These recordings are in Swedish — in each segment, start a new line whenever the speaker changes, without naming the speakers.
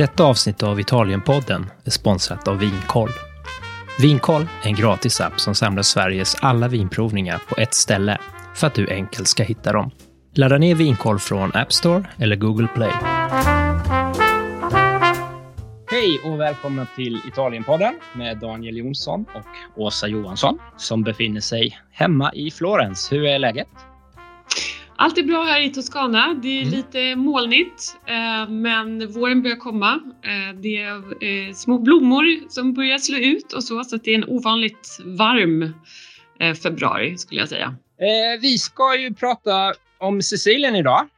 Detta avsnitt av Italienpodden är sponsrat av Vinkoll. Vinkoll är en gratis app som samlar Sveriges alla vinprovningar på ett ställe för att du enkelt ska hitta dem. Ladda ner Vinkoll från App Store eller Google Play. Hej och välkomna till Italienpodden med Daniel Jonsson och Åsa Johansson som befinner sig hemma i Florens. Hur är läget?
Allt är bra här i Toscana. Det är mm. lite molnigt eh, men våren börjar komma. Eh, det är eh, små blommor som börjar slå ut och så, så det är en ovanligt varm februari skulle jag säga.
Vi ska ju prata om Sicilien idag.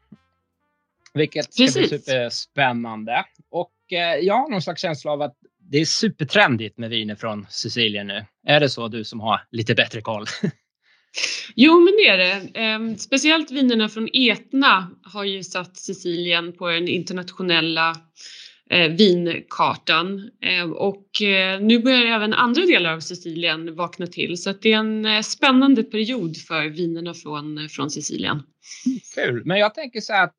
Vilket ska Precis. bli superspännande. Och jag har någon slags känsla av att det är supertrendigt med viner från Sicilien nu. Är det så du som har lite bättre koll?
Jo, men det är det. Ehm, speciellt vinerna från Etna har ju satt Sicilien på den internationella eh, vinkartan ehm, och eh, nu börjar även andra delar av Sicilien vakna till så att det är en eh, spännande period för vinerna från, från Sicilien.
Kul, men jag tänker så att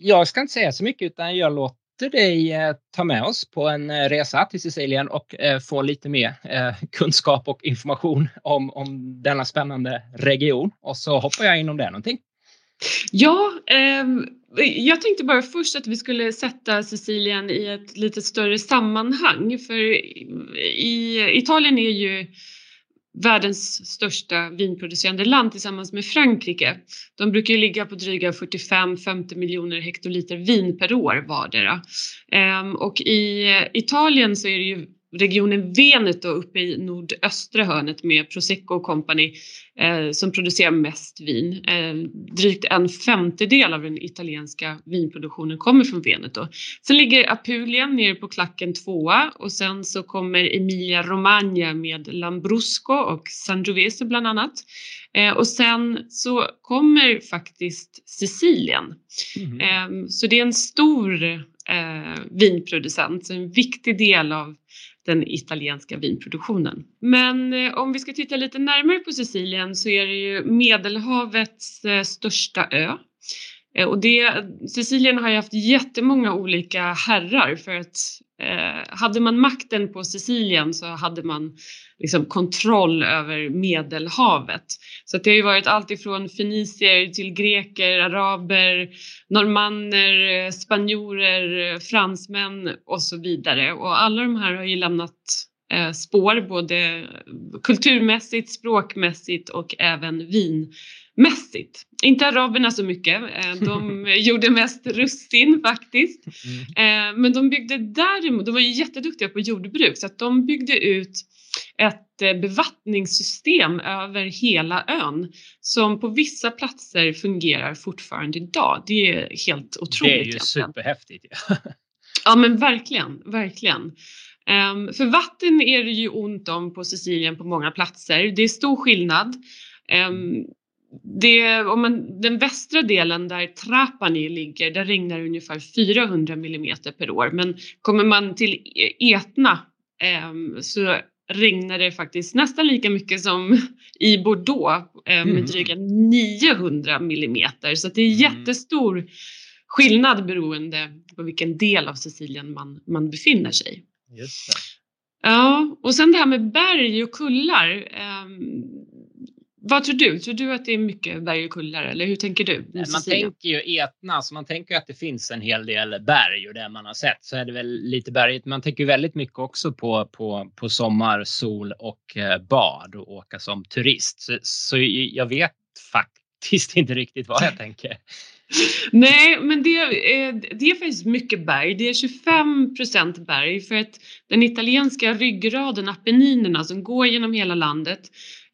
jag ska inte säga så mycket utan jag låter låter dig eh, ta med oss på en eh, resa till Sicilien och eh, få lite mer kunskap och information om, om denna spännande region. Och så hoppar jag in om det är någonting.
Ja, eh, jag tänkte bara först att vi skulle sätta Sicilien i ett lite större sammanhang. För i Italien är ju världens största vinproducerande land tillsammans med Frankrike. De brukar ju ligga på dryga 45-50 miljoner hektoliter vin per år vardera. Ehm, och i Italien så är det ju regionen Veneto uppe i nordöstra hörnet med Prosecco Company eh, som producerar mest vin. Eh, drygt en femtedel av den italienska vinproduktionen kommer från Veneto. Sen ligger Apulien nere på klacken tvåa och sen så kommer Emilia Romagna med Lambrusco och Sangiovese bland annat. Eh, och sen så kommer faktiskt Sicilien. Mm. så det är en stor eh, vinproducent, en viktig del av den italienska vinproduktionen. Men eh, om vi ska titta lite närmare på Sicilien så är det ju Medelhavets eh, största ö. Eh, och det, Sicilien har ju haft jättemånga olika herrar för att eh, hade man makten på Sicilien så hade man liksom kontroll över Medelhavet. Så det har ju varit allt ifrån fenicier till greker, araber, normanner, eh, spanjorer, eh, fransmän och så vidare. Och alla de här har ju lämnat eh, spår både kulturmässigt, språkmässigt och även vin mässigt. Inte araberna så mycket, eh, de gjorde mest russin faktiskt. Mm. Eh, men de byggde däremot, de var ju jätteduktiga på jordbruk så att de byggde ut ett eh, bevattningssystem över hela ön som på vissa platser fungerar fortfarande idag. Det är helt otroligt.
Det är ju superhäftigt.
ja men verkligen, verkligen. Um, för vatten är det ju ont om på Sicilien på många platser. Det är stor skillnad. Det, om man, den västra delen där Trapani ligger, där regnar det ungefär 400 millimeter per år. Men kommer man till Etna eh, så regnar det faktiskt nästan lika mycket som i Bordeaux eh, med mm. dryga 900 millimeter. Så det är mm. jättestor skillnad beroende på vilken del av Sicilien man, man befinner sig. Det. Ja, och sen det här med berg och kullar. Eh, vad tror du? Tror du att det är mycket berg och kullar eller hur tänker du?
Man tänker ju Etna, så man tänker att det finns en hel del berg och det man har sett så är det väl lite bergigt. Man tänker väldigt mycket också på, på, på sommar, sol och eh, bad och åka som turist. Så, så jag vet faktiskt inte riktigt vad jag tänker.
Nej, men det är, det är faktiskt mycket berg. Det är 25 procent berg för att den italienska ryggraden, Apenninerna som går genom hela landet,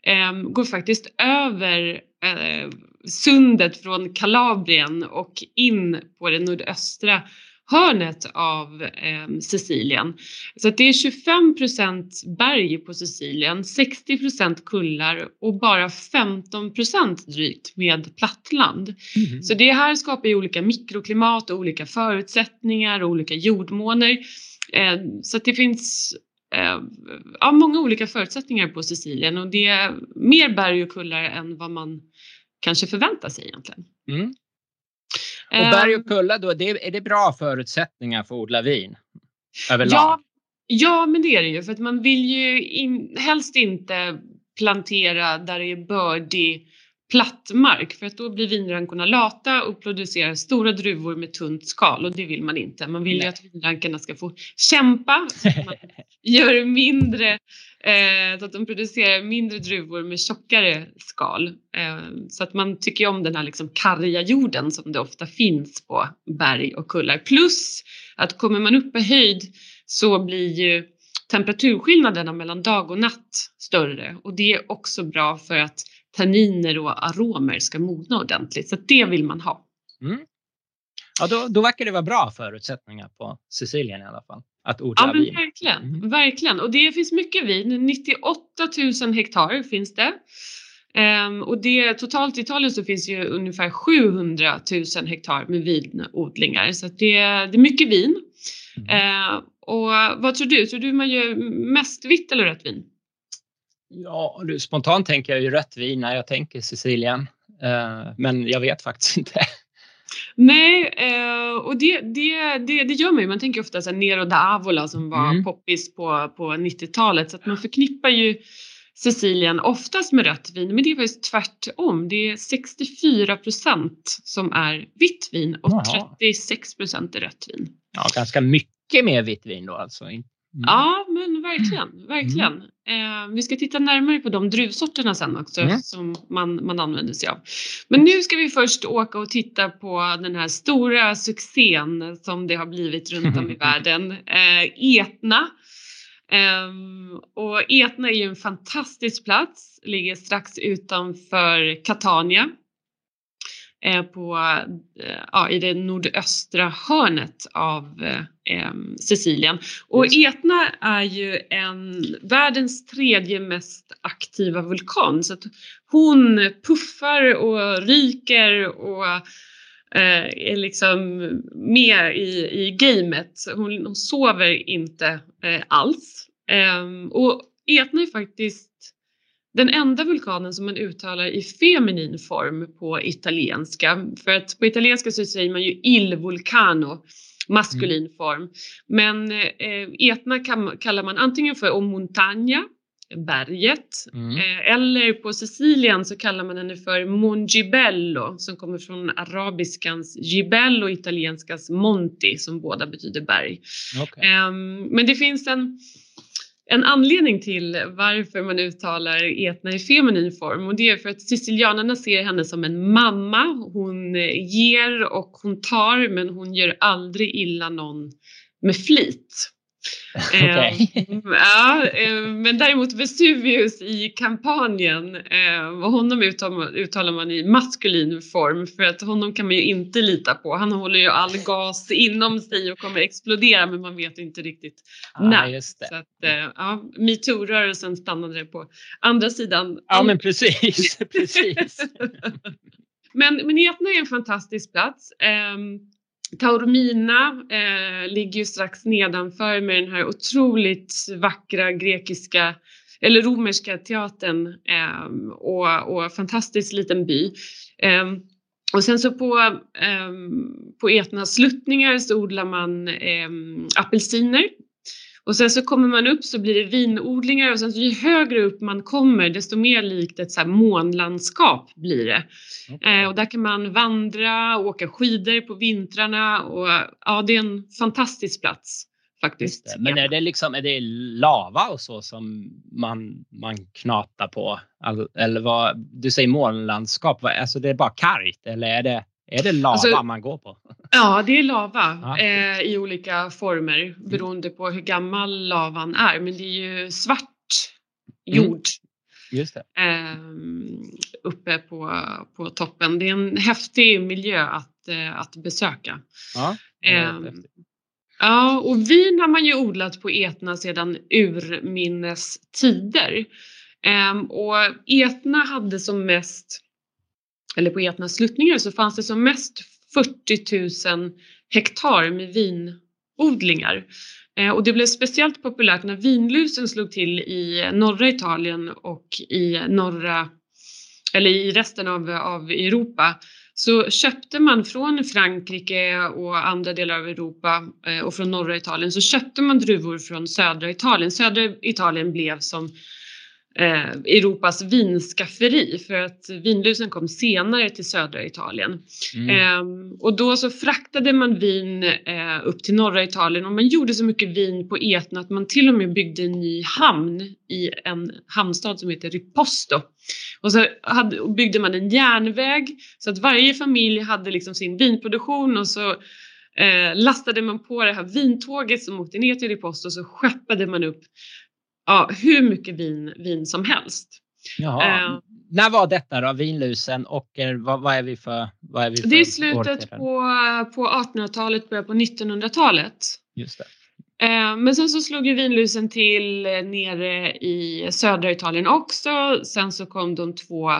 eh, går faktiskt över eh, sundet från Kalabrien och in på det nordöstra hörnet av eh, Sicilien. Så det är 25 procent berg på Sicilien, 60 procent kullar och bara 15 procent drygt med plattland. Mm. Så det här skapar ju olika mikroklimat och olika förutsättningar och olika jordmåner. Eh, så det finns ja, många olika förutsättningar på Sicilien och det är mer berg och kullar än vad man kanske förväntar sig egentligen. Mm.
Och berg och kulla då, det, är det bra förutsättningar för att odla vin? Överlag?
Ja, ja, men det är det ju för att man vill ju in, helst inte plantera där det är bördig plattmark för att då blir vinrankorna lata och producerar stora druvor med tunt skal och det vill man inte. Man vill ju att vinrankorna ska få kämpa så att man gör mindre, eh, så att de producerar mindre druvor med tjockare skal. Eh, så att man tycker om den här liksom karga jorden som det ofta finns på berg och kullar. Plus att kommer man upp i höjd så blir ju temperaturskillnaderna mellan dag och natt större och det är också bra för att tanniner och aromer ska mogna ordentligt. Så det vill man ha.
Mm. Ja, då, då verkar det vara bra förutsättningar på Sicilien i alla fall. Att odla
ja, men vin. Verkligen, mm. verkligen. Och det finns mycket vin. 98 000 hektar finns det. Um, och det, totalt i Italien så finns ju ungefär 700 000 hektar med vinodlingar. Så det, det är mycket vin. Mm. Uh, och vad tror du? Tror du man gör mest vitt eller rött vin?
Ja, spontant tänker jag ju rött vin när jag tänker Sicilien. Uh, men jag vet faktiskt inte.
Nej, uh, och det, det, det, det gör man ju. Man tänker ofta så här Nero d'Avola som var mm. poppis på, på 90-talet. Så att man förknippar ju Sicilien oftast med rött vin. Men det är faktiskt tvärtom. Det är 64 procent som är vitt vin och Jaha. 36 procent är rött vin.
Ja, ganska mycket mer vitt vin då alltså.
Mm. Ja, men verkligen, mm. verkligen. Eh, vi ska titta närmare på de druvsorterna sen också mm. som man, man använder sig av. Men nu ska vi först åka och titta på den här stora succén som det har blivit runt om i världen, eh, Etna. Eh, och Etna är ju en fantastisk plats, ligger strax utanför Catania Eh, på, eh, ja, i det nordöstra hörnet av eh, Sicilien. Och Etna är ju en, världens tredje mest aktiva vulkan så att hon puffar och ryker och eh, är liksom med i, i gamet. Hon, hon sover inte eh, alls. Eh, och Etna är faktiskt den enda vulkanen som man uttalar i feminin form på italienska. För att på italienska så säger man ju il vulcano, maskulin mm. form. Men eh, Etna kan, kallar man antingen för o montagna, berget, mm. eh, eller på Sicilien så kallar man henne för Mongibello som kommer från arabiskans gibello, italienskans monti som båda betyder berg. Okay. Eh, men det finns en en anledning till varför man uttalar Etna i feminin form och det är för att sicilianerna ser henne som en mamma. Hon eh, ger och hon tar men hon gör aldrig illa någon med flit. Okay. Eh, ja, eh, men däremot Vesuvius i kampanjen, eh, honom uttalar, man i maskulin form för att honom kan man ju inte lita på. Han håller ju all gas inom sig och kommer explodera men man vet inte riktigt
ah, när. Så
att, ja, metoo-rörelsen stannade på andra sidan.
Ja men precis, precis.
men, men Etna är en fantastisk plats. Taormina eh, ligger ju strax nedanför med den här otroligt vackra grekiska eller romerska teatern eh, och, och fantastisk liten by. Eh, och sen så på, eh, på Etnas sluttningar så odlar man eh, apelsiner och sen så kommer man upp så blir det vinodlingar och sen så ju högre upp man kommer desto mer likt ett så här månlandskap blir det. Okay. Eh, och där kan man vandra, och åka skidor på vintrarna och ja, det är en fantastisk plats faktiskt.
Men är det liksom, är det lava och så som man, man knatar på? Eller vad, du säger månlandskap, alltså det är bara kargt eller är det är det lava alltså, man går på?
Ja, det är lava ja. eh, i olika former mm. beroende på hur gammal lavan är. Men det är ju svart mm. jord
mm.
eh, uppe på, på toppen. Det är en häftig miljö att, eh, att besöka.
Ja,
ehm, ja, och vin har man ju odlat på Etna sedan urminnes tider. Ehm, och Etna hade som mest eller på Etnas sluttningar så fanns det som mest 40 000 hektar med vinodlingar. Eh, och det blev speciellt populärt när vinlusen slog till i norra Italien och i norra eller i resten av, av Europa så köpte man från Frankrike och andra delar av Europa eh, och från norra Italien så köpte man druvor från södra Italien. Södra Italien blev som eh, Europas vinskafferi för att vinlusen kom senare till södra Italien. Mm. Eh, och då så fraktade man vin eh, upp till norra Italien och man gjorde så mycket vin på Etna att man till och med byggde en ny hamn i en hamnstad som heter Riposto. Och så hade, och byggde man en järnväg så att varje familj hade liksom sin vinproduktion och så eh, lastade man på det här vintåget som åkte ner till Riposto och så skeppade man upp ja, hur mycket vin, vin som helst.
Jaha. Uh, När var detta då, vinlusen och eh, vad, vad, är vi för, vad är vi för
Det är slutet på, på 1800-talet, början på 1900-talet.
Just det.
Uh, men sen så slog ju vinlusen till nere i södra Italien också. Sen så kom de två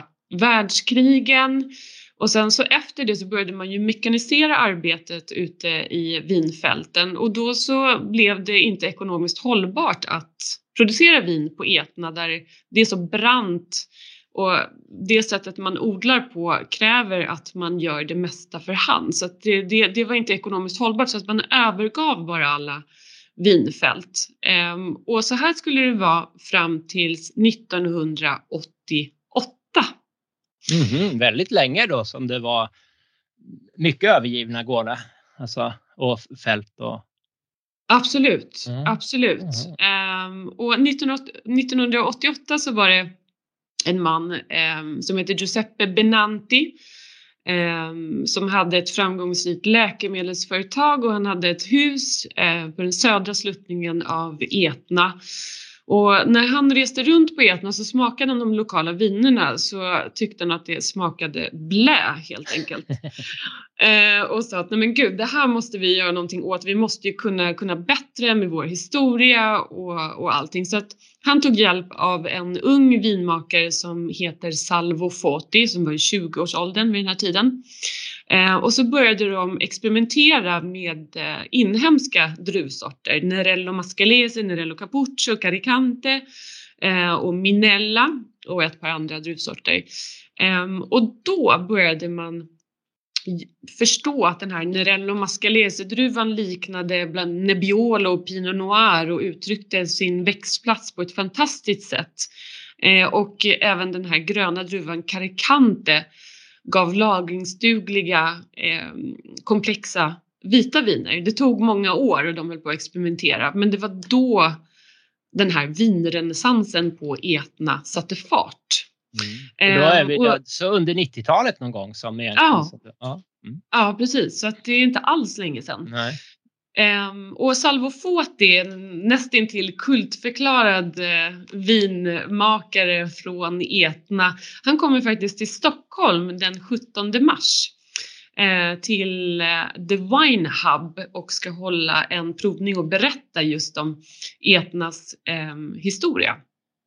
världskrigen och sen så efter det så började man ju mekanisera arbetet ute i vinfälten och då så blev det inte ekonomiskt hållbart att producera vin på Etna där det är så brant och det sättet man odlar på kräver att man gör det mesta för hand. Så det, det, det, var inte ekonomiskt hållbart så att man övergav bara alla vinfält. Um, och så här skulle det vara fram tills 1988.
Mm -hmm, väldigt länge då som det var mycket övergivna gårdar alltså, och fält och
Absolut, mm. absolut. Mm. Um, och 1988 så var det en man um, som heter Giuseppe Benanti um, som hade ett framgångsrikt läkemedelsföretag och han hade ett hus uh, på den södra sluttningen av Etna och när han reste runt på Etna så smakade han de lokala vinerna så tyckte han att det smakade blä helt enkelt. eh, och sa att nej men gud, det här måste vi göra någonting åt. Vi måste ju kunna, kunna bättre med vår historia och, och allting. Så att han tog hjälp av en ung vinmakare som heter Salvo Foti som var i 20-årsåldern vid den här tiden. Eh, och så började de experimentera med eh, inhemska druvsorter. Nerello Mascalese, Nerello Capuccio, Caricante eh, och Minella och ett par andra druvsorter. Ehm, och då började man förstå att den här Nerello Mascalese-druvan liknade bland Nebbiolo och Pinot Noir och uttryckte sin växtplats på ett fantastiskt sätt. Eh, och även den här gröna druvan Caricante gav lagringsdugliga eh, komplexa vita viner. Det tog många år och de höll på att experimentera men det var då den här vinrenässansen på Etna satte fart.
Mm. Och då är vi, eh, så under 90-talet någon gång som är...
Ja, ja. Mm. ja precis. Så det är inte alls länge sedan.
Nej.
Um, och Salvo Foti, nästintill kultförklarad uh, vinmakare från Etna, han kommer faktiskt till Stockholm den 17 mars uh, till uh, The Wine Hub och ska hålla en provning och berätta just om Etnas um, historia.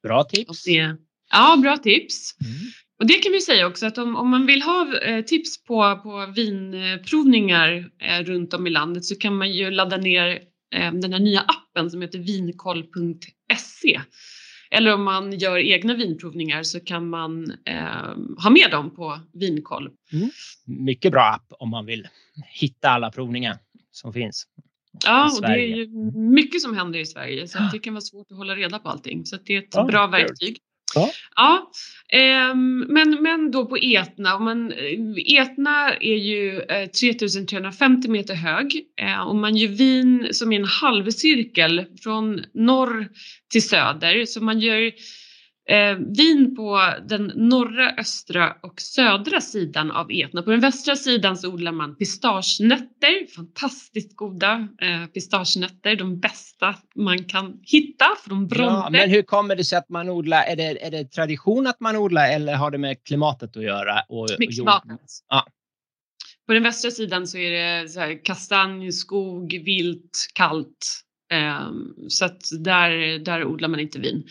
Bra tips.
Det, ja, bra tips. Mm. Och det kan vi säga också att om, om man vill ha eh, tips på, på vinprovningar eh, runt om i landet så kan man ju ladda ner eh, den här nya appen som heter vinkoll.se. Eller om man gör egna vinprovningar så kan man ha med dem på Vinkoll.
Mm. Mycket bra app om man vill hitta alla provningar som finns.
Ja, och det är ju mycket som händer i Sverige så det kan vara svårt att hålla reda på allting. Så det är ett ja, bra verktyg.
Ja.
ja eh, men, men då på Etna. Man, eh, Etna är ju eh, 3350 meter hög eh, och man gör vin som är en halvcirkel från norr till söder. Så man gör eh, vin på den norra, östra och södra sidan av Etna. På den västra sidan så odlar man pistagenötter, fantastiskt goda eh, pistagenötter, de bästa man kan hitta från Bronte. Ja,
men hur kommer det sig att man odlar? Är det, är det tradition att man odlar eller har det med klimatet att göra? Och,
med klimatet. Ja. På den västra sidan så är det så här, kastanj, skog, vilt, kallt. Um, så att där, där odlar man inte vin.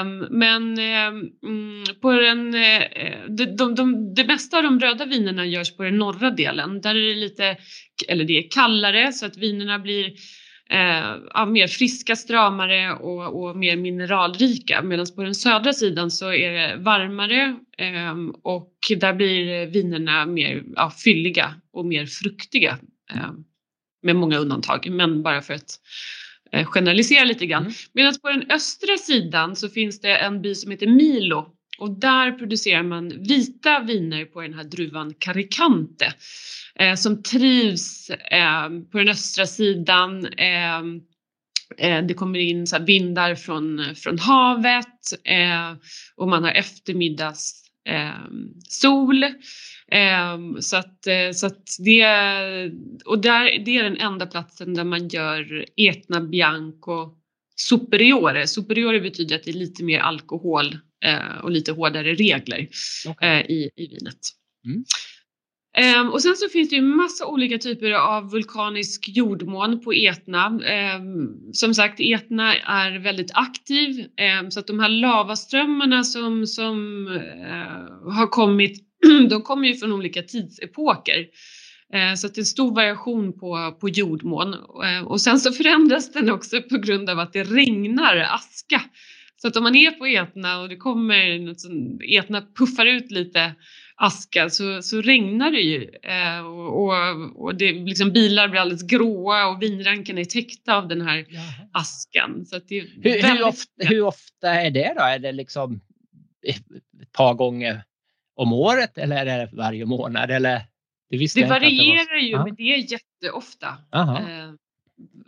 Um, men um, på den, uh, de, de, de, det mesta av de röda vinerna görs på den norra delen. Där är det lite, eller det är kallare så att vinerna blir eh, mer friska, stramare och, och mer mineralrika. Medan på den södra sidan så är det varmare eh, och där blir vinerna mer ja, fylliga och mer fruktiga. Eh, med många undantag, men bara för att eh, generalisera lite grann. Mm. Medan på den östra sidan så finns det en by som heter Milo och där producerar man vita viner på den här druvan Caricante eh, som trivs eh, på den östra sidan. Eh, det kommer in så vindar från, från havet och man har eftermiddags eh, så att, så att det, och där, det är den enda platsen där man gör Etna Bianco Superiore. Superiore betyder att det är lite mer alkohol eh, och lite hårdare regler okay. eh, i, i vinet. Mm. Um, och sen så finns det ju massa olika typer av vulkanisk jordmån på Etna. Um, som sagt, Etna är väldigt aktiv um, så att de här lavaströmmarna som, som uh, har kommit, de kommer ju från olika tidsepoker. Uh, så att det är en stor variation på, på jordmån. Uh, och sen så förändras den också på grund av att det regnar aska så att om man är på Etna och det kommer något som, Etna puffar ut lite aska så, så regnar det ju eh, och, och, och, det, liksom, bilar blir alldeles gråa och vinrankarna är täckta av den här Jaha. askan. Så det
hur, hur, ofta, hur, ofta, är det då? Är det liksom ett par gånger om året eller är det varje månad? Eller?
Det, det varierar det ju, Aha. men det är jätteofta. Eh,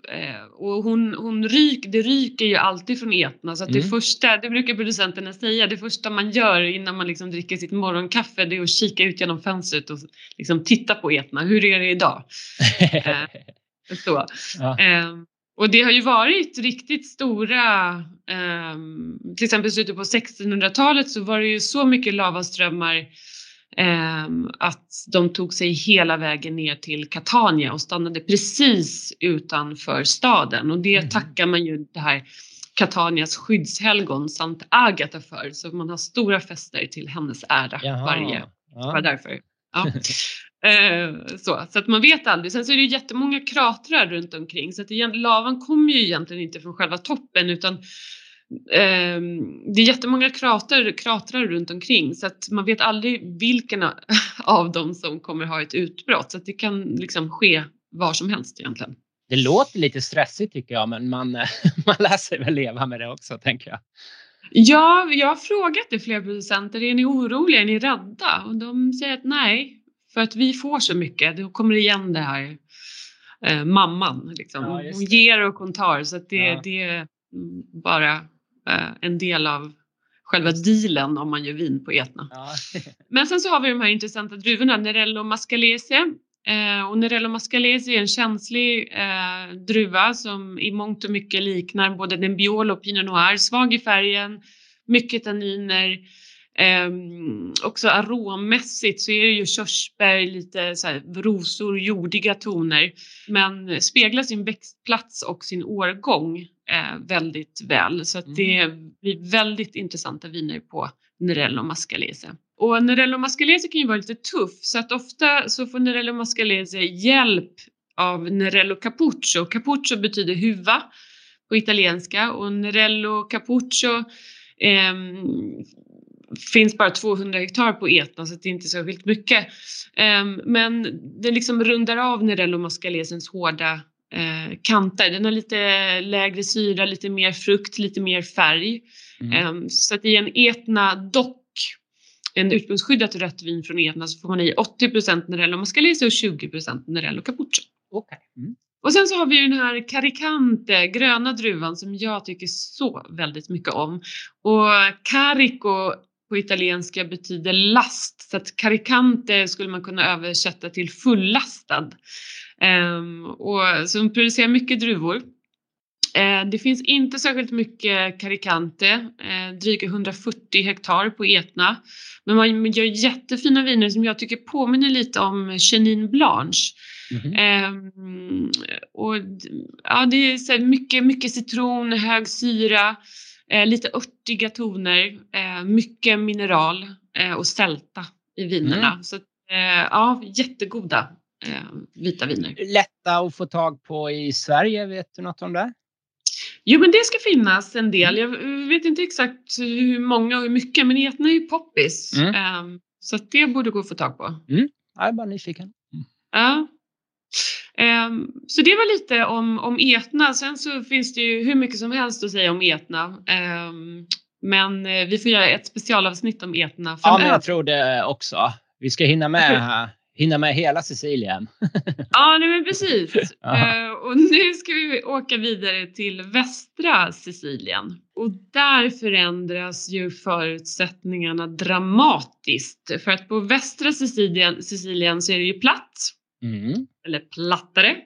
Eh, och hon, hon ryk, det ryker ju alltid från Etna så att mm. det första, det brukar producenterna säga, det första man gör innan man liksom dricker sitt morgonkaffe det är att kika ut genom fönstret och liksom titta på Etna. Hur är det idag? eh, så. Ja. Eh, och det har ju varit riktigt stora, eh, till exempel slutet på 1600-talet så var det ju så mycket lavaströmmar Ehm, att de tog sig hela vägen ner till Catania och stannade precis utanför staden och det mm. tackar man ju det här Catanias skyddshelgon Sant Agata för så man har stora fester till hennes ära Jaha. varje, ja. därför. Ja. Eh, så, så att man vet aldrig. Sen så är det ju jättemånga kratrar runt omkring så att lavan kommer ju egentligen inte från själva toppen utan eh, det är jättemånga krater, kratrar runt omkring så att man vet aldrig vilken av dem som kommer ha ett utbrott så att det kan liksom ske var som helst egentligen.
Det låter lite stressigt tycker jag men man, man lär sig väl leva med det också tänker jag.
Ja, jag har frågat det flera producenter. Är ni oroliga? Är ni rädda? Och de säger att nej, för att vi får så mycket. Då kommer det igen det här eh, mamman. Liksom. Ja, hon ger och hon tar så det, ja. det är bara Eh, en del av själva dealen om man gör vin på Etna. Ja. Men sen så har vi de här intressanta druvorna, Nerello Mascalese. Eh, och Nerello Mascalese är en känslig eh, druva som i mångt och mycket liknar både Nebbiolo och Pinot Noir. Svag i färgen, mycket tanniner. Eh, också arommässigt så är det ju körsbär, lite så här, rosor, jordiga toner. Men speglar sin växtplats och sin årgång eh, väldigt väl. Så att mm. det blir väldigt intressanta viner på Nerello Mascalese. Och Nerello Mascalese kan ju vara lite tuff så att ofta så får Nerello Mascalese hjälp av Nerello Capuccio. Capuccio betyder huva på italienska och Nerello Capuccio eh, finns bara 200 hektar på Etna så det är inte särskilt mycket. Eh, men det liksom rundar av Nerello Mascalesens hårda eh, kanter. Den har lite lägre syra, lite mer frukt, lite mer färg. Mm. Eh, så att i en Etna dock en ursprungsskyddat rött vin från Etna så får man i 80 Nerello Mascalese och 20 Nerello Capuccio.
Okay. Mm.
Och sen så har vi den här Caricante, gröna druvan som jag tycker så väldigt mycket om. Och Carico på italienska betyder last så att Caricante skulle man kunna översätta till fullastad. Um, och, så de producerar mycket druvor. Uh, det finns inte särskilt mycket Caricante, uh, dryga 140 hektar på Etna. Men man gör jättefina viner som jag tycker påminner lite om Chenin Blanche. Mm -hmm. och, ja, det är så mycket, mycket citron, hög syra, uh, lite örtiga toner, mycket mineral och sälta i vinerna. Mm. Så ja, jättegoda eh, vita viner.
Lätta att få tag på i Sverige, vet du något om det?
Jo, men det ska finnas en del. Jag vet inte exakt hur många och hur mycket, men Etna är ju poppis.
Mm.
Um, så att det borde gå att få tag på.
Mm. Jag är bara nyfiken.
Ja. Um, så det var lite om, om Etna. Sen så finns det ju hur mycket som helst att säga om Etna. Um, men eh, vi får göra ett specialavsnitt om Etna
Ja,
framöver.
men jag tror det också. Vi ska hinna med, hinna med hela Sicilien.
Ja, nej, men precis.
Ja.
Eh, och nu ska vi åka vidare till västra Sicilien. Och där förändras ju förutsättningarna dramatiskt. För att på västra Sicilien, Sicilien så är det ju platt,
Mm.
eller plattare.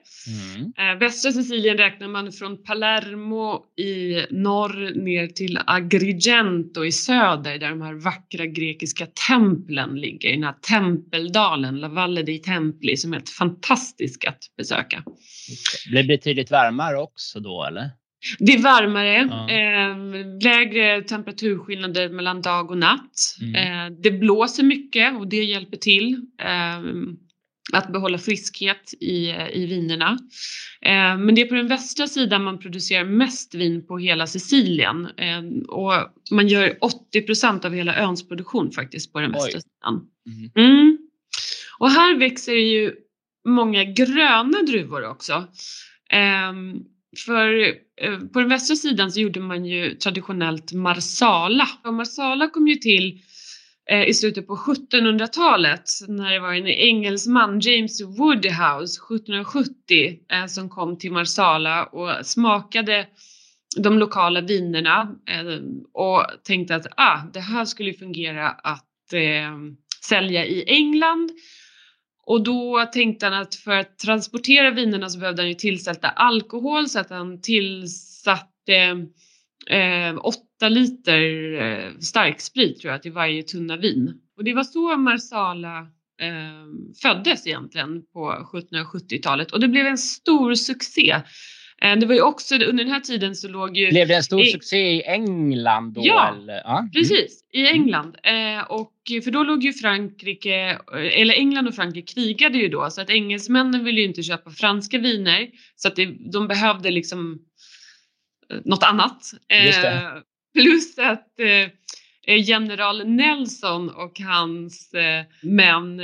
Mm.
Eh, västra Sicilien räknar man från Palermo i norr ner till Agrigento i söder där de här vackra grekiska templen ligger. I den här tempeldalen, La Valle dei Templi, som är helt fantastisk att besöka.
Det blir betydligt varmare också då, eller?
Det är varmare,
Ja.
eh, lägre temperaturskillnader mellan dag och natt.
Mm.
Eh, det blåser mycket och det hjälper till eh, att behålla friskhet i, i vinerna. Eh, men det är på den västra sidan man producerar mest vin på hela Sicilien. Eh, och man gör 80% av hela öns produktion faktiskt på den
Oj.
västra sidan.
Mm.
Mm. Och här växer ju många gröna druvor också. Ehm, för eh, på den västra sidan så gjorde man ju traditionellt marsala. Och marsala kom ju till Eh, i slutet på 1700-talet när det var en engelsman, James Woodhouse, 1770, eh, som kom till marsala och smakade de lokala vinerna eh, och tänkte att ah, det här skulle fungera att eh, sälja i England. Och då tänkte han att för att transportera vinerna så behövde han ju tillsätta alkohol så att han tillsatte eh, åtta liter eh, starksprit tror jag till varje tunna vin. Och det var så Marsala eh, föddes egentligen på 1770-talet och det blev en stor succé. Eh, det var ju också under den här tiden så låg ju
Blev det en stor
I-
succé i England då?
Ja,
ja. Mm.
Precis, i England. Eh, och, för då låg ju Frankrike, eh, eller England och Frankrike krigade ju då så att engelsmännen ville ju inte köpa franska viner så att det, de behövde liksom något annat.
Just det.
Eh, plus att eh, eh, general Nelson och hans eh, män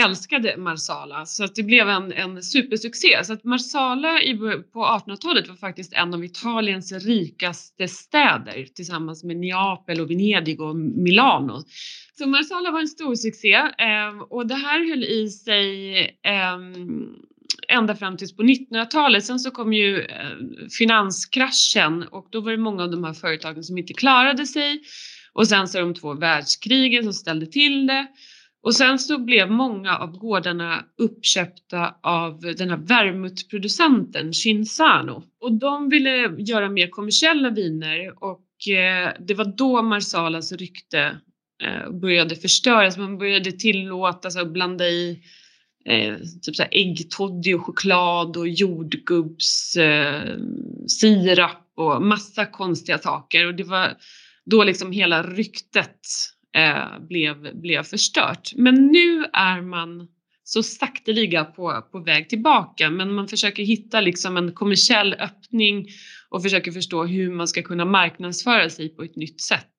älskade Marsala så att det blev en, en supersuccé. Så att Marsala i, på 1800-talet var faktiskt en av Italiens rikaste städer tillsammans med Neapel och Venedig och Milano. Så Marsala var en stor succé eh, och det här höll i sig eh, ända fram tills på 1900-talet. Sen så kom ju eh, finanskraschen och då var det många av de här företagen som inte klarade sig. Och sen så de två världskrigen som ställde till det. Och sen så blev många av gårdarna uppköpta av den här vermouthproducenten, Cinzano. Och de ville göra mer kommersiella viner och eh, det var då Marsalas rykte eh, började förstöras. Man började tillåta sig att blanda i eh, typ så här äggtoddy och choklad och jordgubbs eh, sirap och massa konstiga saker. Och det var då liksom hela ryktet eh, blev, blev förstört. Men nu är man så sakteliga på, på väg tillbaka men man försöker hitta liksom en kommersiell öppning och försöker förstå hur man ska kunna marknadsföra sig på ett nytt sätt.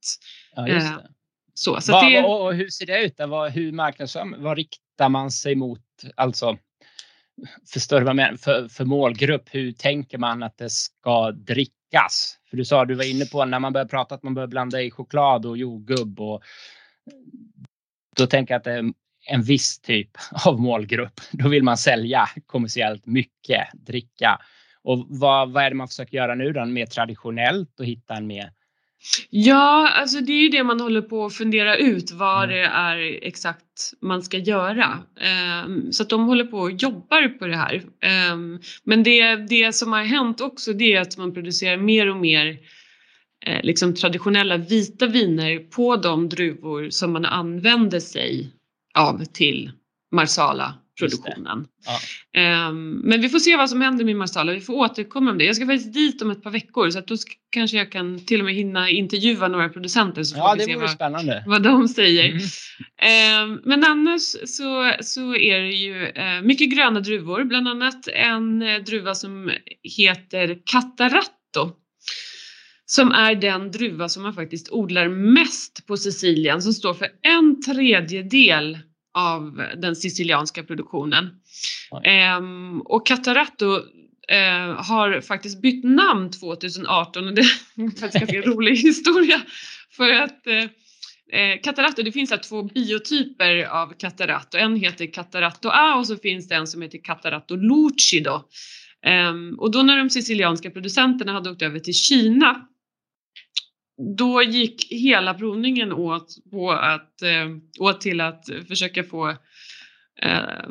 Ja, just
Eh,
det.
Så, så att det,
och, och hur ser det ut? då? Vad, hur marknadsför Vad riktar man sig mot? Alltså, förstår du vad jag menar? För, för målgrupp, hur tänker man att det ska drickas? För du sa, du var inne på när man börjar prata att man börjar blanda i choklad och jordgubb och då tänker jag att det är en viss typ av målgrupp. Då vill man sälja kommersiellt mycket dricka. Och vad, vad är det man försöker göra nu då? Mer traditionellt och hitta en mer
Ja, alltså det är ju det man håller på att fundera ut vad
Mm.
det är exakt man ska göra. Ehm, så att de håller på och jobbar på det här. Ehm, men det, det som har hänt också det är att man producerar mer och mer eh, liksom traditionella vita viner på de druvor som man använder sig av till produktionen. Ja. Um, men vi får se vad som händer med Marsala. Vi får återkomma om det. Jag ska faktiskt dit om ett par veckor så att då kanske jag kan till och med hinna intervjua några producenter så får
ja,
vi se
vad,
spännande. vad de säger. Mm. Um, men annars så, så är det ju uh, mycket gröna druvor, bland annat en uh, druva som heter Cataratto som är den druva som man faktiskt odlar mest på Sicilien som står för en tredjedel av den sicilianska produktionen. Um, och Cataratto uh, har faktiskt bytt namn 2018 och det är faktiskt en ganska rolig historia för att uh, Cataratto, det finns här två biotyper av Cataratto. En heter Cataratto A och så finns det en som heter Cataratto Lucido. Um, och då när de sicilianska producenterna hade åkt över till Kina då gick hela provningen åt, på att, eh, åt till att försöka få eh,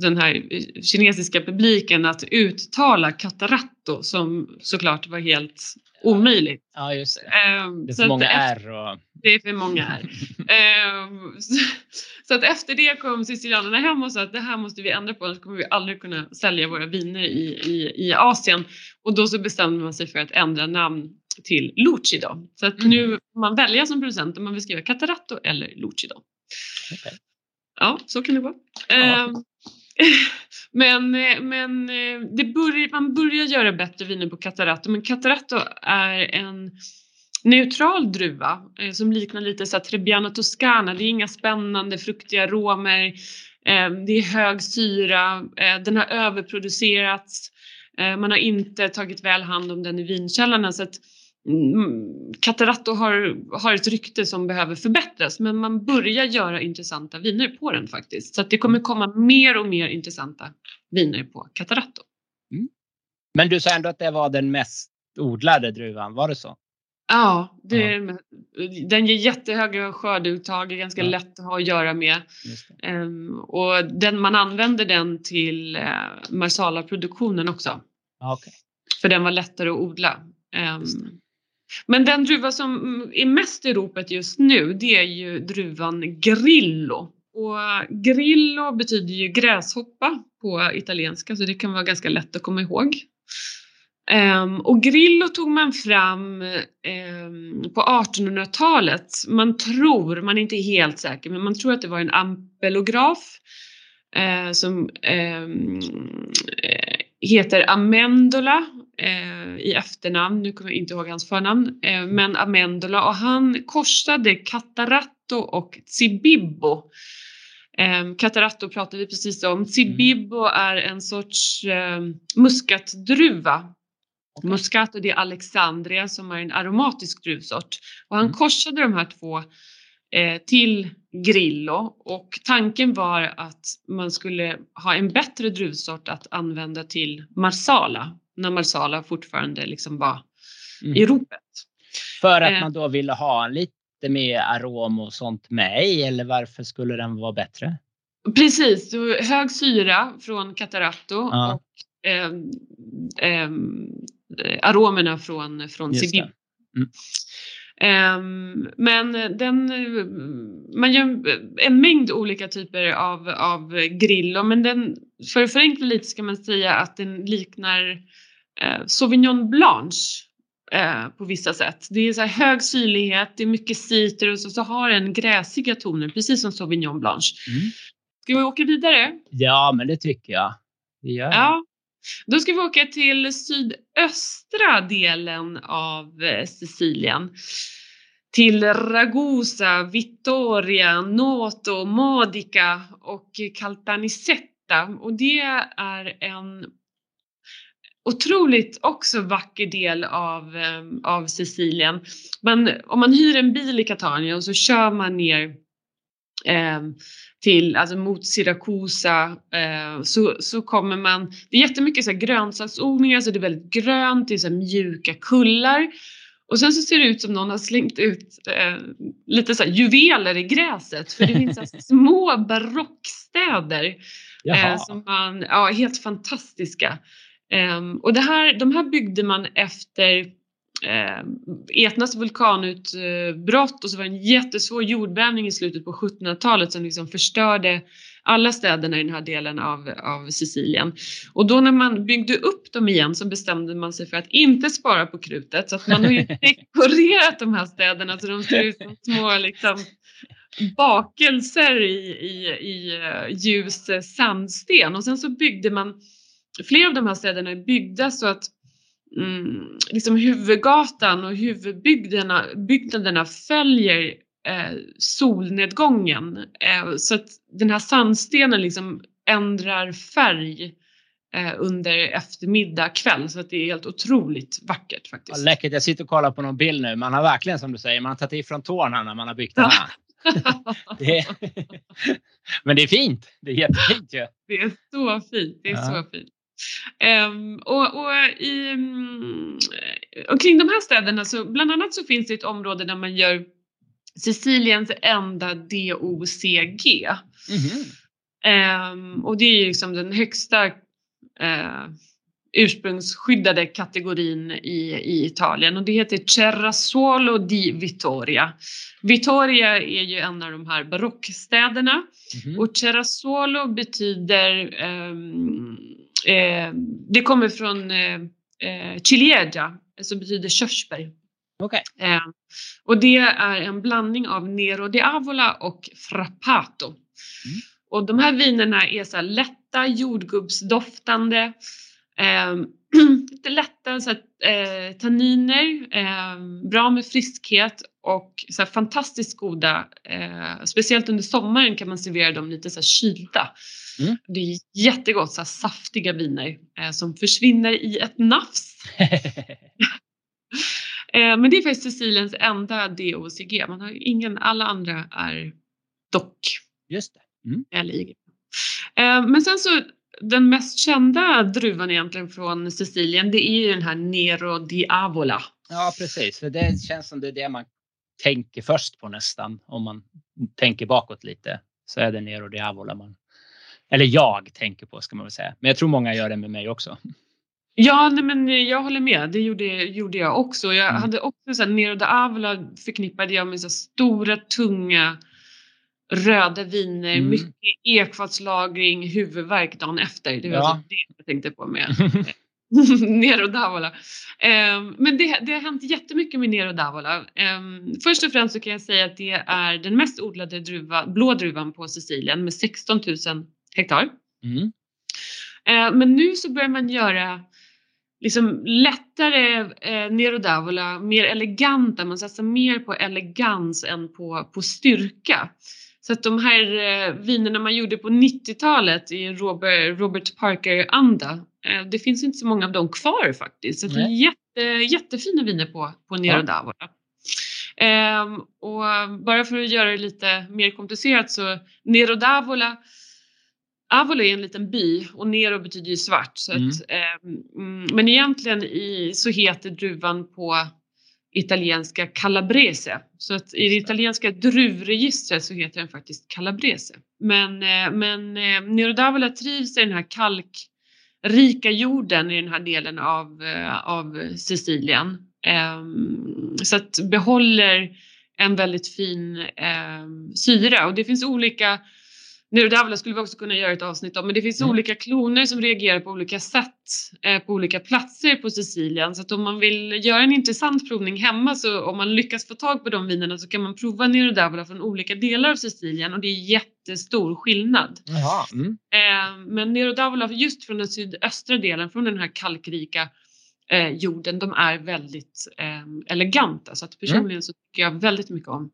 den här kinesiska publiken att uttala kataratto som såklart var helt omöjligt.
Ja, just det. Eh, det är för många R. Och...
Det är för många R. eh, så, så, att efter det kom sicilianerna hem och sa att det här måste vi ändra på, annars kommer vi aldrig kunna sälja våra viner i, i, i Asien. Och då så bestämde man sig för att ändra namn till Luci då. Så att nu mm. får man välja som producent om man vill skriva Cataratto eller Luci då. Okay. Ja, så kan det vara. Ja. Um, men men det börjar, man börjar göra bättre viner på Cataratto men Cataratto är en neutral druva eh, som liknar lite så Trebbiano Toscana. Det är inga spännande fruktiga aromer. Eh, det är hög syra. Eh, den har överproducerats. Eh, man har inte tagit väl hand om den i vinkällarna så att Cataratto har, har ett rykte som behöver förbättras men man börjar göra intressanta viner på den faktiskt. Så att det kommer komma mer och mer intressanta viner på Cataratto. Mm.
Men du sa ändå att det var den mest odlade druvan, var det så?
Ja, det, ja. den ger jättehöga skördeuttag, är ganska ja. lätt att ha att göra med. Um, och den, man använder den till uh, Marsala-produktionen också.
Okay.
För den var lättare att odla. Um, men den druva som är mest i ropet just nu det är ju druvan Grillo. Och Grillo betyder ju gräshoppa på italienska så det kan vara ganska lätt att komma ihåg. Um, och Grillo tog man fram um, på 1800-talet. Man tror, man är inte helt säker, men man tror att det var en ampelograf uh, som um, heter Amendola eh, i efternamn, nu kommer jag inte ihåg hans förnamn, eh, men Amendola och han korsade Cataratto och Cibibbo. Eh, Cataratto pratade vi precis om. Cibibbo är en sorts eh, muskatdruva. Okay. Muscato det är Alexandria som är en aromatisk druvsort. Och han mm. korsade de här två till Grillo och tanken var att man skulle ha en bättre druvsort att använda till Marsala när Marsala fortfarande liksom var mm. i ropet.
För att eh. man då ville ha lite mer arom och sånt med i eller varför skulle den vara bättre?
Precis, hög syra från Cataratto ja. och eh, eh, aromerna från, från Sibib. Mm. Um, men den, man gör en mängd olika typer av, av grillo men den, för att förenkla lite ska man säga att den liknar eh, Sauvignon Blanche eh, på vissa sätt. Det är så hög syrlighet, det är mycket citrus och så har den gräsiga toner precis som Sauvignon Blanche. Mm. Ska vi åka vidare?
Ja, men det tycker jag. Gör
ja. Då ska vi åka till sydöstra delen av eh, Sicilien. Till Ragusa, Vittoria, Noto, Modica och Caltanissetta. Och det är en otroligt också vacker del av, eh, av Sicilien. Men om man hyr en bil i Catania och så kör man ner eh, till, alltså mot Siracusa eh, så, så kommer man, det är jättemycket så här grönsaksodlingar så det är väldigt grönt, det är så mjuka kullar och sen så ser det ut som någon har slängt ut eh, lite så juveler i gräset för det finns så små barockstäder eh, som man, ja helt fantastiska. Um, och det här, de här byggde man efter eh, Etnas vulkanutbrott och så var det en jättesvår jordbävning i slutet på 1700-talet som liksom förstörde alla städerna i den här delen av, av Sicilien. Och då när man byggde upp dem igen så bestämde man sig för att inte spara på krutet så att man har ju dekorerat de här städerna så de ser ut som små liksom, bakelser i, i, i eh, ljus sandsten och sen så byggde man flera av de här städerna är byggda så att mm, liksom huvudgatan och huvudbyggnaderna byggnaderna följer eh, solnedgången. Eh, så att den här sandstenen liksom ändrar färg eh, under eftermiddag, kväll. Så att det är helt otroligt vackert faktiskt.
Ja, läckert. Jag sitter och kollar på någon bild nu. Man har verkligen som du säger, man har tagit ifrån tårna när man har byggt den här. det är... Men det är fint. Det är jättefint ju. Ja.
Det är så fint. Det är ja. så fint. Um, och, och, i, um, och kring de här städerna så bland annat så finns det ett område där man gör Siciliens enda DOCG. Mm um, och det är liksom den högsta uh, ursprungsskyddade kategorin i, i Italien och det heter Cerrasuolo di Vittoria. Vittoria är ju en av de här barockstäderna mm och Cerrasuolo betyder um, eh, det kommer från eh, eh ciliegia, som betyder körsbär.
Okay.
Eh, och det är en blandning av Nero di Avola och Frappato. Mm. Och de här vinerna är så lätta, jordgubbsdoftande, eh, lite lätta så att, eh, tanniner, eh, bra med friskhet och så här, fantastiskt goda. Eh, speciellt under sommaren kan man servera dem lite så här, kylda. Mm. Det är jättegott, så här, saftiga viner eh, som försvinner i ett nafs. Eh, men det är faktiskt Siciliens enda DOCG. Man har ingen, alla andra är dock.
Just det. Mm.
Eller IG. Eh, men sen så den mest kända druvan egentligen från Sicilien det är ju den här Nero di Avola.
Ja precis, för det känns som det är det man tänker först på nästan om man tänker bakåt lite så är det Nero di Avola man eller jag tänker på ska man väl säga. Men jag tror många gör det med mig också.
Ja, nej, men jag håller med. Det gjorde, gjorde jag också. Jag mm. hade också så här, Nero da Avola förknippade jag med så stora, tunga röda viner, mm. mycket ekfatslagring, huvudvärk dagen efter. Det var ja. det jag tänkte på med Nero Davola. Um, men det, det har hänt jättemycket med Nero Davola. Um, först och främst så kan jag säga att det är den mest odlade druva, blå druvan på Sicilien med 16 000 hektar. Mm. Uh, men nu så börjar man göra liksom lättare eh, Nero d'Avola, mer eleganta, man satsar mer på elegans än på, på styrka. Så att de här eh, vinerna man gjorde på 90-talet i Robert, Robert Parker-anda, eh, det finns inte så många av dem kvar faktiskt. Så det är jätte, jättefina viner på, på Nero d'Avola. Um, och bara för att göra det lite mer komplicerat så Nero d'Avola Avola är en liten by och Nero betyder ju svart. Så mm. Att, eh, men egentligen i, så heter druvan på italienska Calabrese. Så att i det italienska druvregistret så heter den faktiskt Calabrese. Men, eh, men eh, Nero d'Avola trivs i den här kalkrika jorden i den här delen av, eh, av Sicilien. Ehm, så att behåller en väldigt fin eh, syra och det finns olika Neurodavla skulle vi också kunna göra ett avsnitt om, men det finns mm. olika kloner som reagerar på olika sätt eh, på olika platser på Sicilien. Så att om man vill göra en intressant provning hemma så om man lyckas få tag på de vinerna så kan man prova Neurodavla från olika delar av Sicilien och det är jättestor skillnad. Mm. Eh, men Neurodavla just från den sydöstra delen, från den här kalkrika eh, jorden, de är väldigt eh, eleganta. Så att personligen mm. så tycker jag väldigt mycket om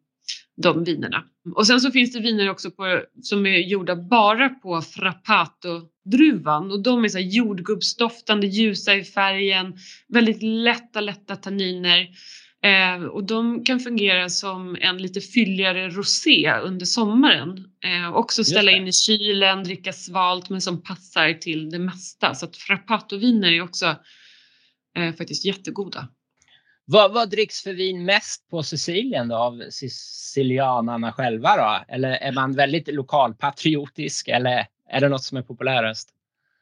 de vinerna. Och sen så finns det viner också på, som är gjorda bara på Frappato-druvan och de är så här jordgubbsdoftande, ljusa i färgen, väldigt lätta, lätta tanniner. Eh, och de kan fungera som en lite fylligare rosé under sommaren. Eh, också ställa in i kylen, dricka svalt men som passar till det mesta. Så att Frappato-viner är också eh, faktiskt jättegoda.
Vad, vad dricks för vin mest på Sicilien då av sicilianarna själva då? Eller är man väldigt lokalpatriotisk eller är det något som är populärast?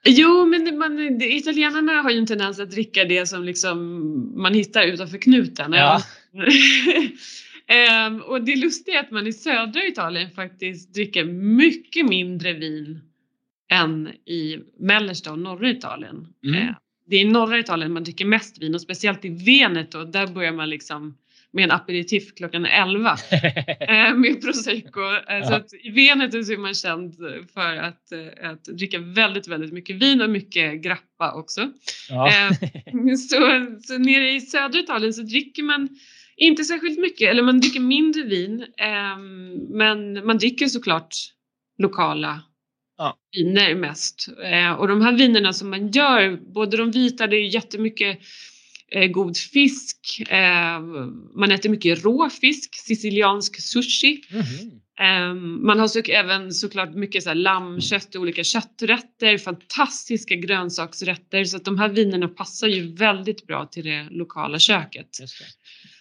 Jo, men man, italienarna har ju en tendens att dricka det som liksom man hittar utanför knuten.
Ja.
Ehm, och det lustiga är att man i södra Italien faktiskt dricker mycket mindre vin än i mellersta och norra Italien.
Mm.
Ehm, det är i norra Italien man dricker mest vin och speciellt i Veneto, där börjar man liksom med en aperitif klockan 11 eh, med prosecco. Eh, Så att I Veneto så är man känd för att, eh, att dricka väldigt, väldigt mycket vin och mycket grappa också.
ja.
Så, så nere i södra Italien så dricker man inte särskilt mycket, eller man dricker mindre vin. Eh, men man dricker såklart lokala
Ja.
viner mest. Eh, och de här vinerna som man gör, både de vita, det är jättemycket eh, god fisk. Eh, man äter mycket råfisk, siciliansk sushi. Ehm, man har så, även såklart mycket så här lammkött och olika kötträtter, fantastiska grönsaksrätter så att de här vinerna passar ju väldigt bra till det lokala köket.
Det.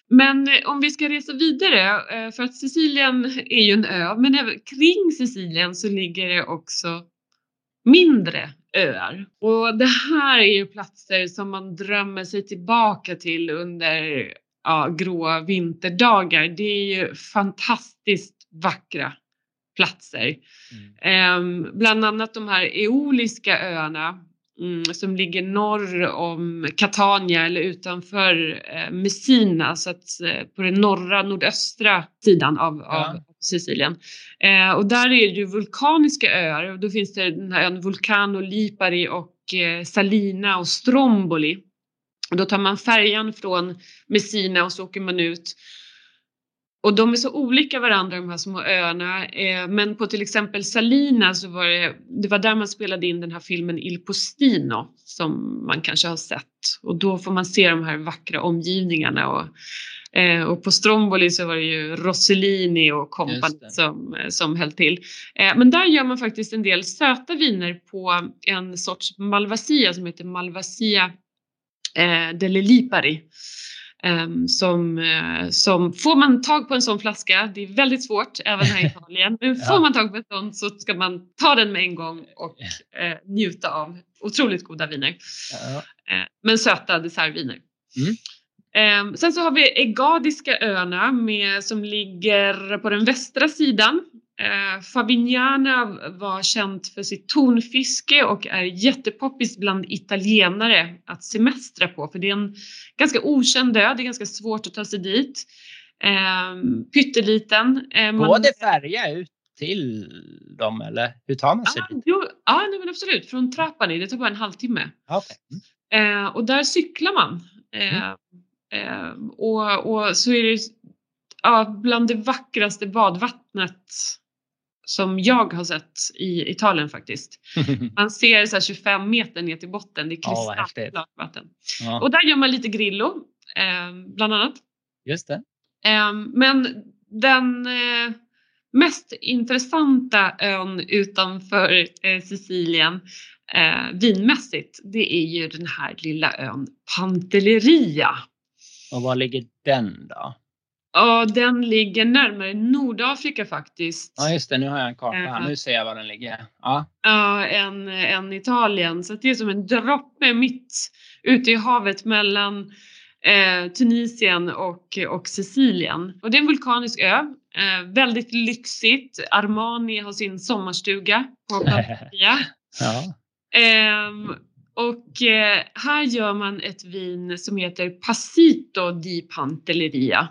Men eh, om vi ska resa vidare, eh, för att Sicilien är ju en ö, men även kring Sicilien så ligger det också mindre öar. Och det här är ju platser som man drömmer sig tillbaka till under ja, gråa vinterdagar. Det är ju fantastiskt vackra platser.
Mm.
Ehm, bland annat de här eoliska öarna som ligger norr om Catania eller utanför eh, Messina, så att eh, på den norra nordöstra sidan av,
Ja.
av Sicilien. Eh, och där är det ju vulkaniska öar och då finns det den här ön Vulcano, Lipari och eh, Salina och Stromboli. Och då tar man färjan från Messina och så åker man ut och de är så olika varandra de här små öarna. Eh, men på till exempel Salina så var det, det var där man spelade in den här filmen Il Postino som man kanske har sett. Och då får man se de här vackra omgivningarna. Och, eh, och på Stromboli så var det ju Rossellini och kompani som, eh, som höll till. Eh, men där gör man faktiskt en del söta viner på en sorts Malvasia som heter Malvasia eh, delle Lipari. Ehm, som, eh, som får man tag på en sån flaska, det är väldigt svårt även här i Italien, men får man tag på en sån så ska man ta den med en gång och eh, njuta av otroligt goda viner.
Ja.
Eh, men söta dessertviner.
Mm.
Ehm, sen så har vi Egadiska öarna med, som ligger på den västra sidan. Eh, Favignana var känt för sitt tonfiske och är jättepoppis bland italienare att semestra på för det är en ganska okänd ö, det är ganska svårt att ta sig dit. Eh, pytteliten. Eh, man-
Går det färja ut till dem eller hur tar man sig
Ja,
dit?
jo, ja nej, men absolut. Från Trapani, det tar bara en halvtimme.
Okej. Mm.
Eh, och där cyklar man. Eh, eh, och, och så är det ja, bland det vackraste badvattnet som jag har sett i Italien faktiskt. Man ser så här 25 meter ner till botten, det är kristallklart vatten.
ja,
Och där gör man lite grillo, eh, bland annat.
just det.
Eh, men den eh, mest intressanta ön utanför eh, Sicilien eh, vinmässigt, det är ju den här lilla ön Pantelleria.
Och var ligger den då?
Ja, den ligger närmare Nordafrika faktiskt.
Ja, just det. Nu har jag en karta här.
Ja.
Nu ser jag var den ligger. Ja,
Ja, än, än Italien. Så det är som en droppe mitt ute i havet mellan eh, Tunisien och, och Sicilien. Och det är en vulkanisk ö. Eh, väldigt lyxigt. Armani har sin sommarstuga på Pantelleria.
ja.
Ehm, och eh, här gör man ett vin som heter Passito di Pantelleria.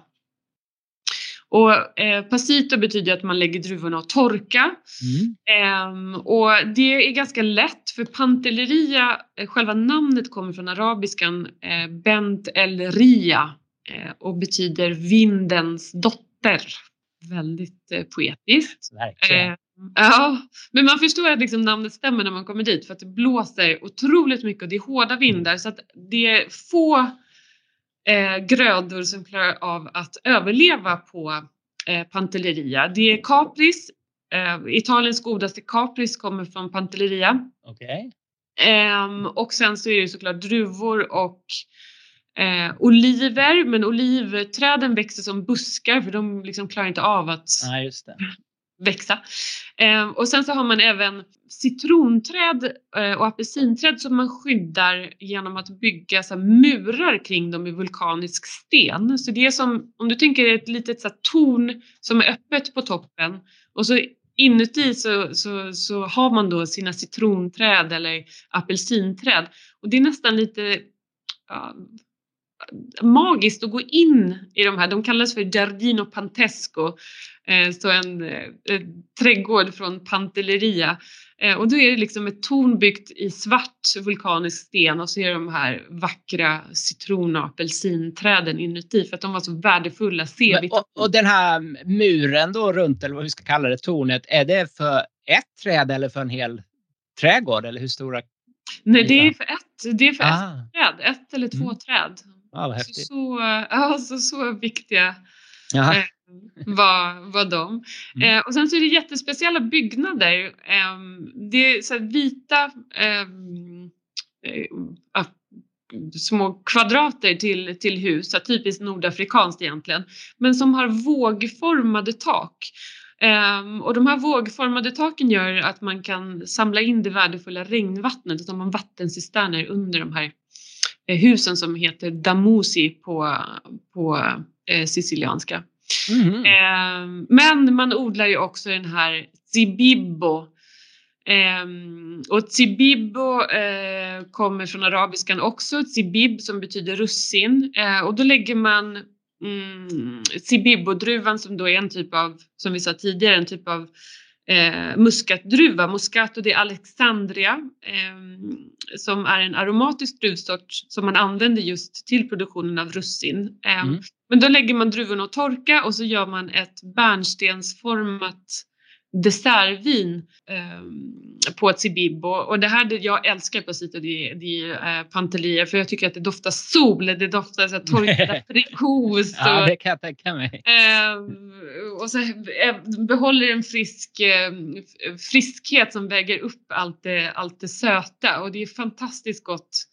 Och eh, passito betyder att man lägger druvorna och torka.
Mm.
Ehm, och det är ganska lätt för Pantelleria, eh, själva namnet kommer från arabiskan eh, Bent el Ria eh, och betyder vindens dotter. Väldigt eh, poetiskt.
Verkligen.
Eh, ja, men man förstår att liksom namnet stämmer när man kommer dit för att det blåser otroligt mycket och det är hårda vindar så att det är få eh, grödor som klarar av att överleva på eh, Pantelleria. Det är Capris, eh, Italiens godaste Capris kommer från Pantelleria.
Okej.
Ehm, och sen så är det såklart druvor och eh, oliver, men olivträden växer som buskar för de liksom klarar inte av att
det
växa. Eh, och sen så har man även citronträd eh, och apelsinträd som man skyddar genom att bygga så murar kring dem i vulkanisk sten. Så det är som, om du tänker ett litet så torn som är öppet på toppen och så inuti så, så, så har man då sina citronträd eller apelsinträd och det är nästan lite ja, magiskt att gå in i de här. De kallas för Giardino Pantesco, eh, så en, en eh, trädgård från Pantelleria. Eh, och då är det liksom ett torn byggt i svart vulkanisk sten och så är det de här vackra citron och apelsinträden inuti för att de var så värdefulla
C-vitamin. Och, och, den här muren då runt, eller vad vi ska kalla det, tornet, är det för ett träd eller för en hel trädgård eller hur stora?
Nej, det är för ett, det är för ah. ett träd, ett eller två mm. träd.
Ja, vad häftigt.
Så, alltså, så viktiga eh, var, var de. Mm. Eh, och sen så är det jättespeciella byggnader. Eh, det är så vita ehm, eh, små kvadrater till, till hus, så typiskt nordafrikanskt egentligen, men som har vågformade tak. Um, och de här vågformade taken gör att man kan samla in det värdefulla regnvattnet. De har vattencisterner under de här husen som heter Damusi på, på eh, sicilianska. Mm. Eh, men man odlar ju också den här Zibibbo. Eh, och Zibibbo eh, kommer från arabiskan också, Zibib som betyder russin. Eh, och då lägger man mm, Zibibbo-druvan som då är en typ av, som vi sa tidigare, en typ av eh, muskatdruva. Muscato di Alexandria eh, som är en aromatisk druvsort som man använder just till produktionen av russin. Eh, mm. Men då lägger man druvorna att torka och så gör man ett bärnstensformat dessertvin eh, på ett Sibibbo och det här jag älskar på Sito det, det är eh, Pantelia för jag tycker att det doftar sol, det doftar så torkad aprikos.
ja, det kan jag tänka mig.
Eh, och så eh, behåller en frisk eh, friskhet som väger upp allt det, allt det söta och det är fantastiskt gott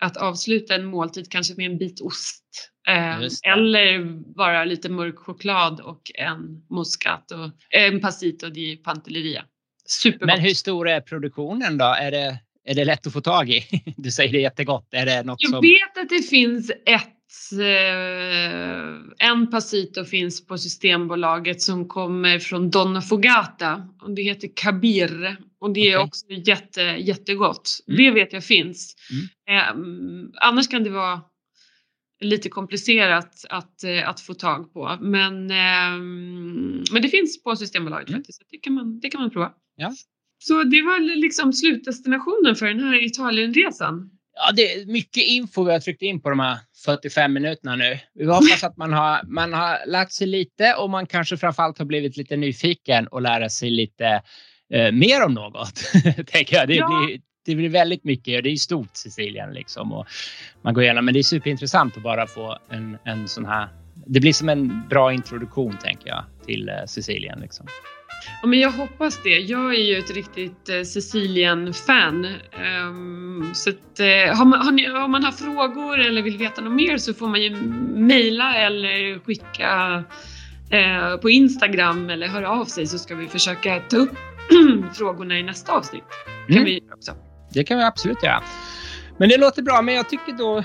att avsluta en måltid kanske med en bit ost eh, eller bara lite mörk choklad och en muscat och en passito di pantelleria. Supergott.
Men hur stor är produktionen då? Är det, är det lätt att få tag i? Du säger det är jättegott. Är det något
Jag
som...
vet att det finns ett Eh, en Pasito finns på Systembolaget som kommer från Donna Fogata det heter Kabir och det okay. är också jätte, jättegott. Mm. Det vet jag finns. Mm. Eh, annars kan det vara lite komplicerat att, eh, att få tag på men, eh, men det finns på Systembolaget mm. faktiskt. Det kan, man, det kan man prova.
Ja.
Så det var liksom slutdestinationen för den här Italienresan.
Ja, det är mycket info vi har tryckt in på de här 45 minuterna nu. Vi hoppas att man har, man har lärt sig lite och man kanske framförallt har blivit lite nyfiken och lära sig lite eh, mer om något. tänker jag. Det, ja. blir, det blir väldigt mycket och det är stort Sicilien liksom. Och man går igenom, men det är superintressant att bara få en, en sån här. Det blir som en bra introduktion tänker jag till eh, Sicilien liksom.
Ja, men jag hoppas det. Jag är ju ett riktigt eh, Sicilien-fan. Um, så att, eh, har, man, har, ni, om man har frågor eller vill veta något mer så får man ju mejla eller skicka eh, på Instagram eller höra av sig så ska vi försöka ta upp frågorna i nästa avsnitt. Kan mm. vi också.
Det kan vi absolut göra. Men det låter bra, men jag tycker då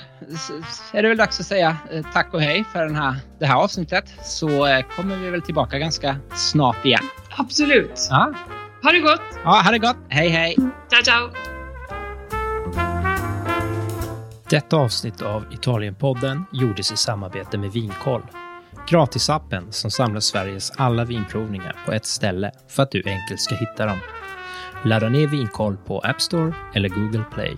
är det väl dags att säga eh, tack och hej för den här, det här avsnittet. Så eh, kommer vi väl tillbaka ganska snart igen.
Absolut.
Ja.
Ha det gott!
Ja, ha det gott. Hej, hej!
Ciao, ciao!
Detta avsnitt av Italienpodden gjordes i samarbete med Vinkoll. Gratisappen som samlar Sveriges alla vinprovningar på ett ställe för att du enkelt ska hitta dem. Ladda ner Vinkoll på App Store eller Google Play.